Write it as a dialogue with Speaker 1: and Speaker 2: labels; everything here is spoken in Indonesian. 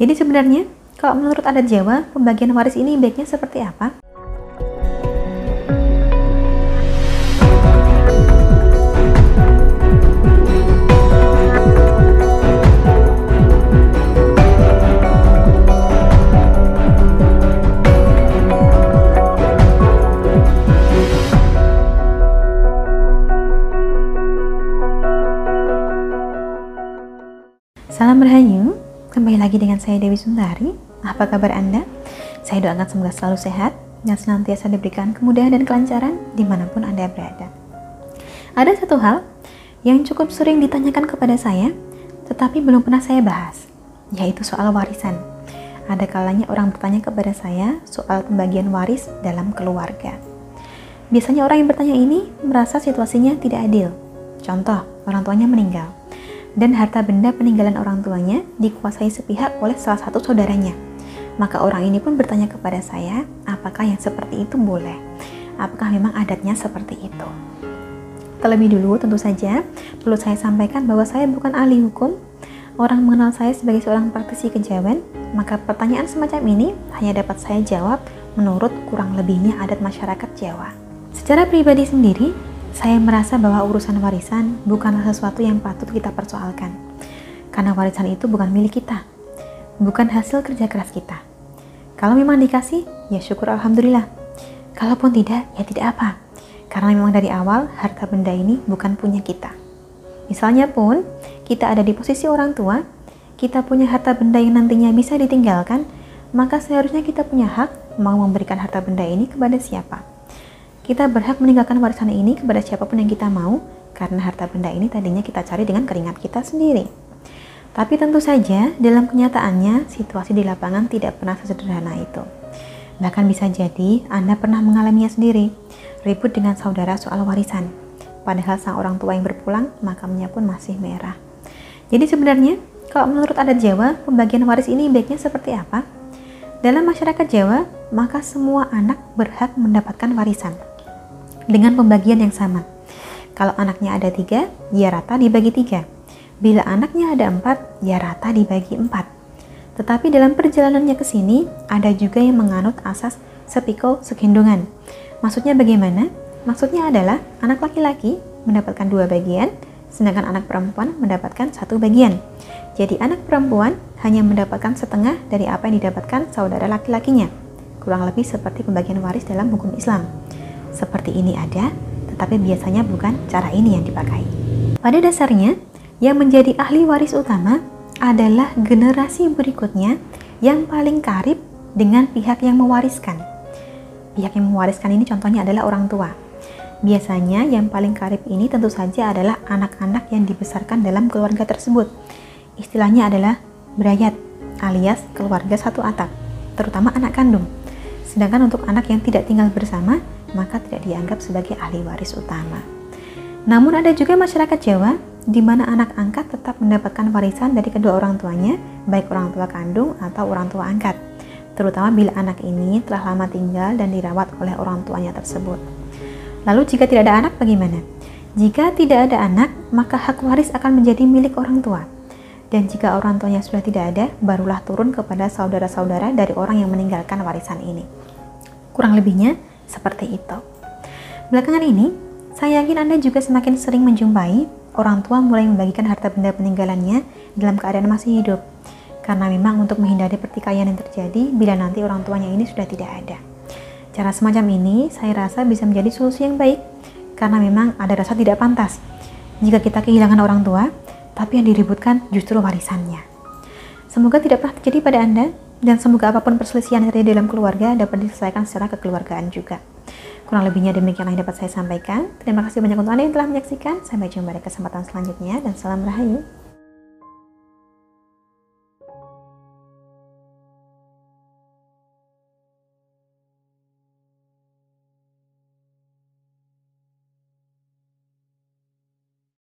Speaker 1: Jadi sebenarnya, kalau menurut adat Jawa, pembagian waris ini baiknya seperti apa? Salam Rahayu, kembali lagi dengan saya Dewi Sundari. Apa kabar Anda? Saya doakan semoga selalu sehat dan senantiasa diberikan kemudahan dan kelancaran di mana pun Anda berada. Ada satu hal yang cukup sering ditanyakan kepada saya, tetapi belum pernah saya bahas, yaitu soal warisan. Ada kalanya orang bertanya kepada saya soal pembagian waris dalam keluarga. Biasanya orang yang bertanya ini merasa situasinya tidak adil. Contoh, orang tuanya meninggal dan harta benda peninggalan orang tuanya dikuasai sepihak oleh salah satu saudaranya. Maka orang ini pun bertanya kepada saya, apakah yang seperti itu boleh? Apakah memang adatnya seperti itu? Terlebih dulu tentu saja perlu saya sampaikan bahwa saya bukan ahli hukum. Orang mengenal saya sebagai seorang praktisi kejawen, maka pertanyaan semacam ini hanya dapat saya jawab menurut kurang lebihnya adat masyarakat Jawa. Secara pribadi sendiri, saya merasa bahwa urusan warisan bukanlah sesuatu yang patut kita persoalkan. Karena warisan itu bukan milik kita, bukan hasil kerja keras kita. Kalau memang dikasih, ya syukur Alhamdulillah. Kalaupun tidak, ya tidak apa. Karena memang dari awal harta benda ini bukan punya kita. Misalnya pun, kita ada di posisi orang tua, kita punya harta benda yang nantinya bisa ditinggalkan, maka seharusnya kita punya hak mau memberikan harta benda ini kepada siapa kita berhak meninggalkan warisan ini kepada siapa pun yang kita mau, karena harta benda ini tadinya kita cari dengan keringat kita sendiri. Tapi tentu saja, dalam kenyataannya, situasi di lapangan tidak pernah sesederhana itu. Bahkan bisa jadi Anda pernah mengalaminya sendiri, ribut dengan saudara soal warisan. Padahal sang orang tua yang berpulang, makamnya pun masih merah. Jadi sebenarnya, kalau menurut adat Jawa, pembagian waris ini baiknya seperti apa? Dalam masyarakat Jawa, maka semua anak berhak mendapatkan warisan dengan pembagian yang sama. Kalau anaknya ada tiga, ya rata dibagi tiga. Bila anaknya ada empat, ya rata dibagi empat. Tetapi dalam perjalanannya ke sini, ada juga yang menganut asas sepikul sekindungan. Maksudnya bagaimana? Maksudnya adalah anak laki-laki mendapatkan dua bagian, sedangkan anak perempuan mendapatkan satu bagian. Jadi anak perempuan hanya mendapatkan setengah dari apa yang didapatkan saudara laki-lakinya. Kurang lebih seperti pembagian waris dalam hukum Islam seperti ini ada, tetapi biasanya bukan cara ini yang dipakai. Pada dasarnya, yang menjadi ahli waris utama adalah generasi berikutnya yang paling karib dengan pihak yang mewariskan. Pihak yang mewariskan ini contohnya adalah orang tua. Biasanya yang paling karib ini tentu saja adalah anak-anak yang dibesarkan dalam keluarga tersebut. Istilahnya adalah berayat alias keluarga satu atap, terutama anak kandung. Sedangkan untuk anak yang tidak tinggal bersama, maka tidak dianggap sebagai ahli waris utama. Namun ada juga masyarakat Jawa di mana anak angkat tetap mendapatkan warisan dari kedua orang tuanya, baik orang tua kandung atau orang tua angkat, terutama bila anak ini telah lama tinggal dan dirawat oleh orang tuanya tersebut. Lalu jika tidak ada anak bagaimana? Jika tidak ada anak, maka hak waris akan menjadi milik orang tua. Dan jika orang tuanya sudah tidak ada, barulah turun kepada saudara-saudara dari orang yang meninggalkan warisan ini. Kurang lebihnya, seperti itu. Belakangan ini, saya yakin Anda juga semakin sering menjumpai orang tua mulai membagikan harta benda peninggalannya dalam keadaan masih hidup. Karena memang untuk menghindari pertikaian yang terjadi bila nanti orang tuanya ini sudah tidak ada. Cara semacam ini saya rasa bisa menjadi solusi yang baik karena memang ada rasa tidak pantas jika kita kehilangan orang tua, tapi yang diributkan justru warisannya. Semoga tidak pernah terjadi pada Anda dan semoga apa pun perselisihan yang terjadi dalam keluarga dapat diselesaikan secara kekeluargaan juga. Kurang lebihnya demikian yang dapat saya sampaikan. Terima kasih banyak untuk Anda yang telah menyaksikan. Sampai jumpa di kesempatan selanjutnya dan salam rahayu.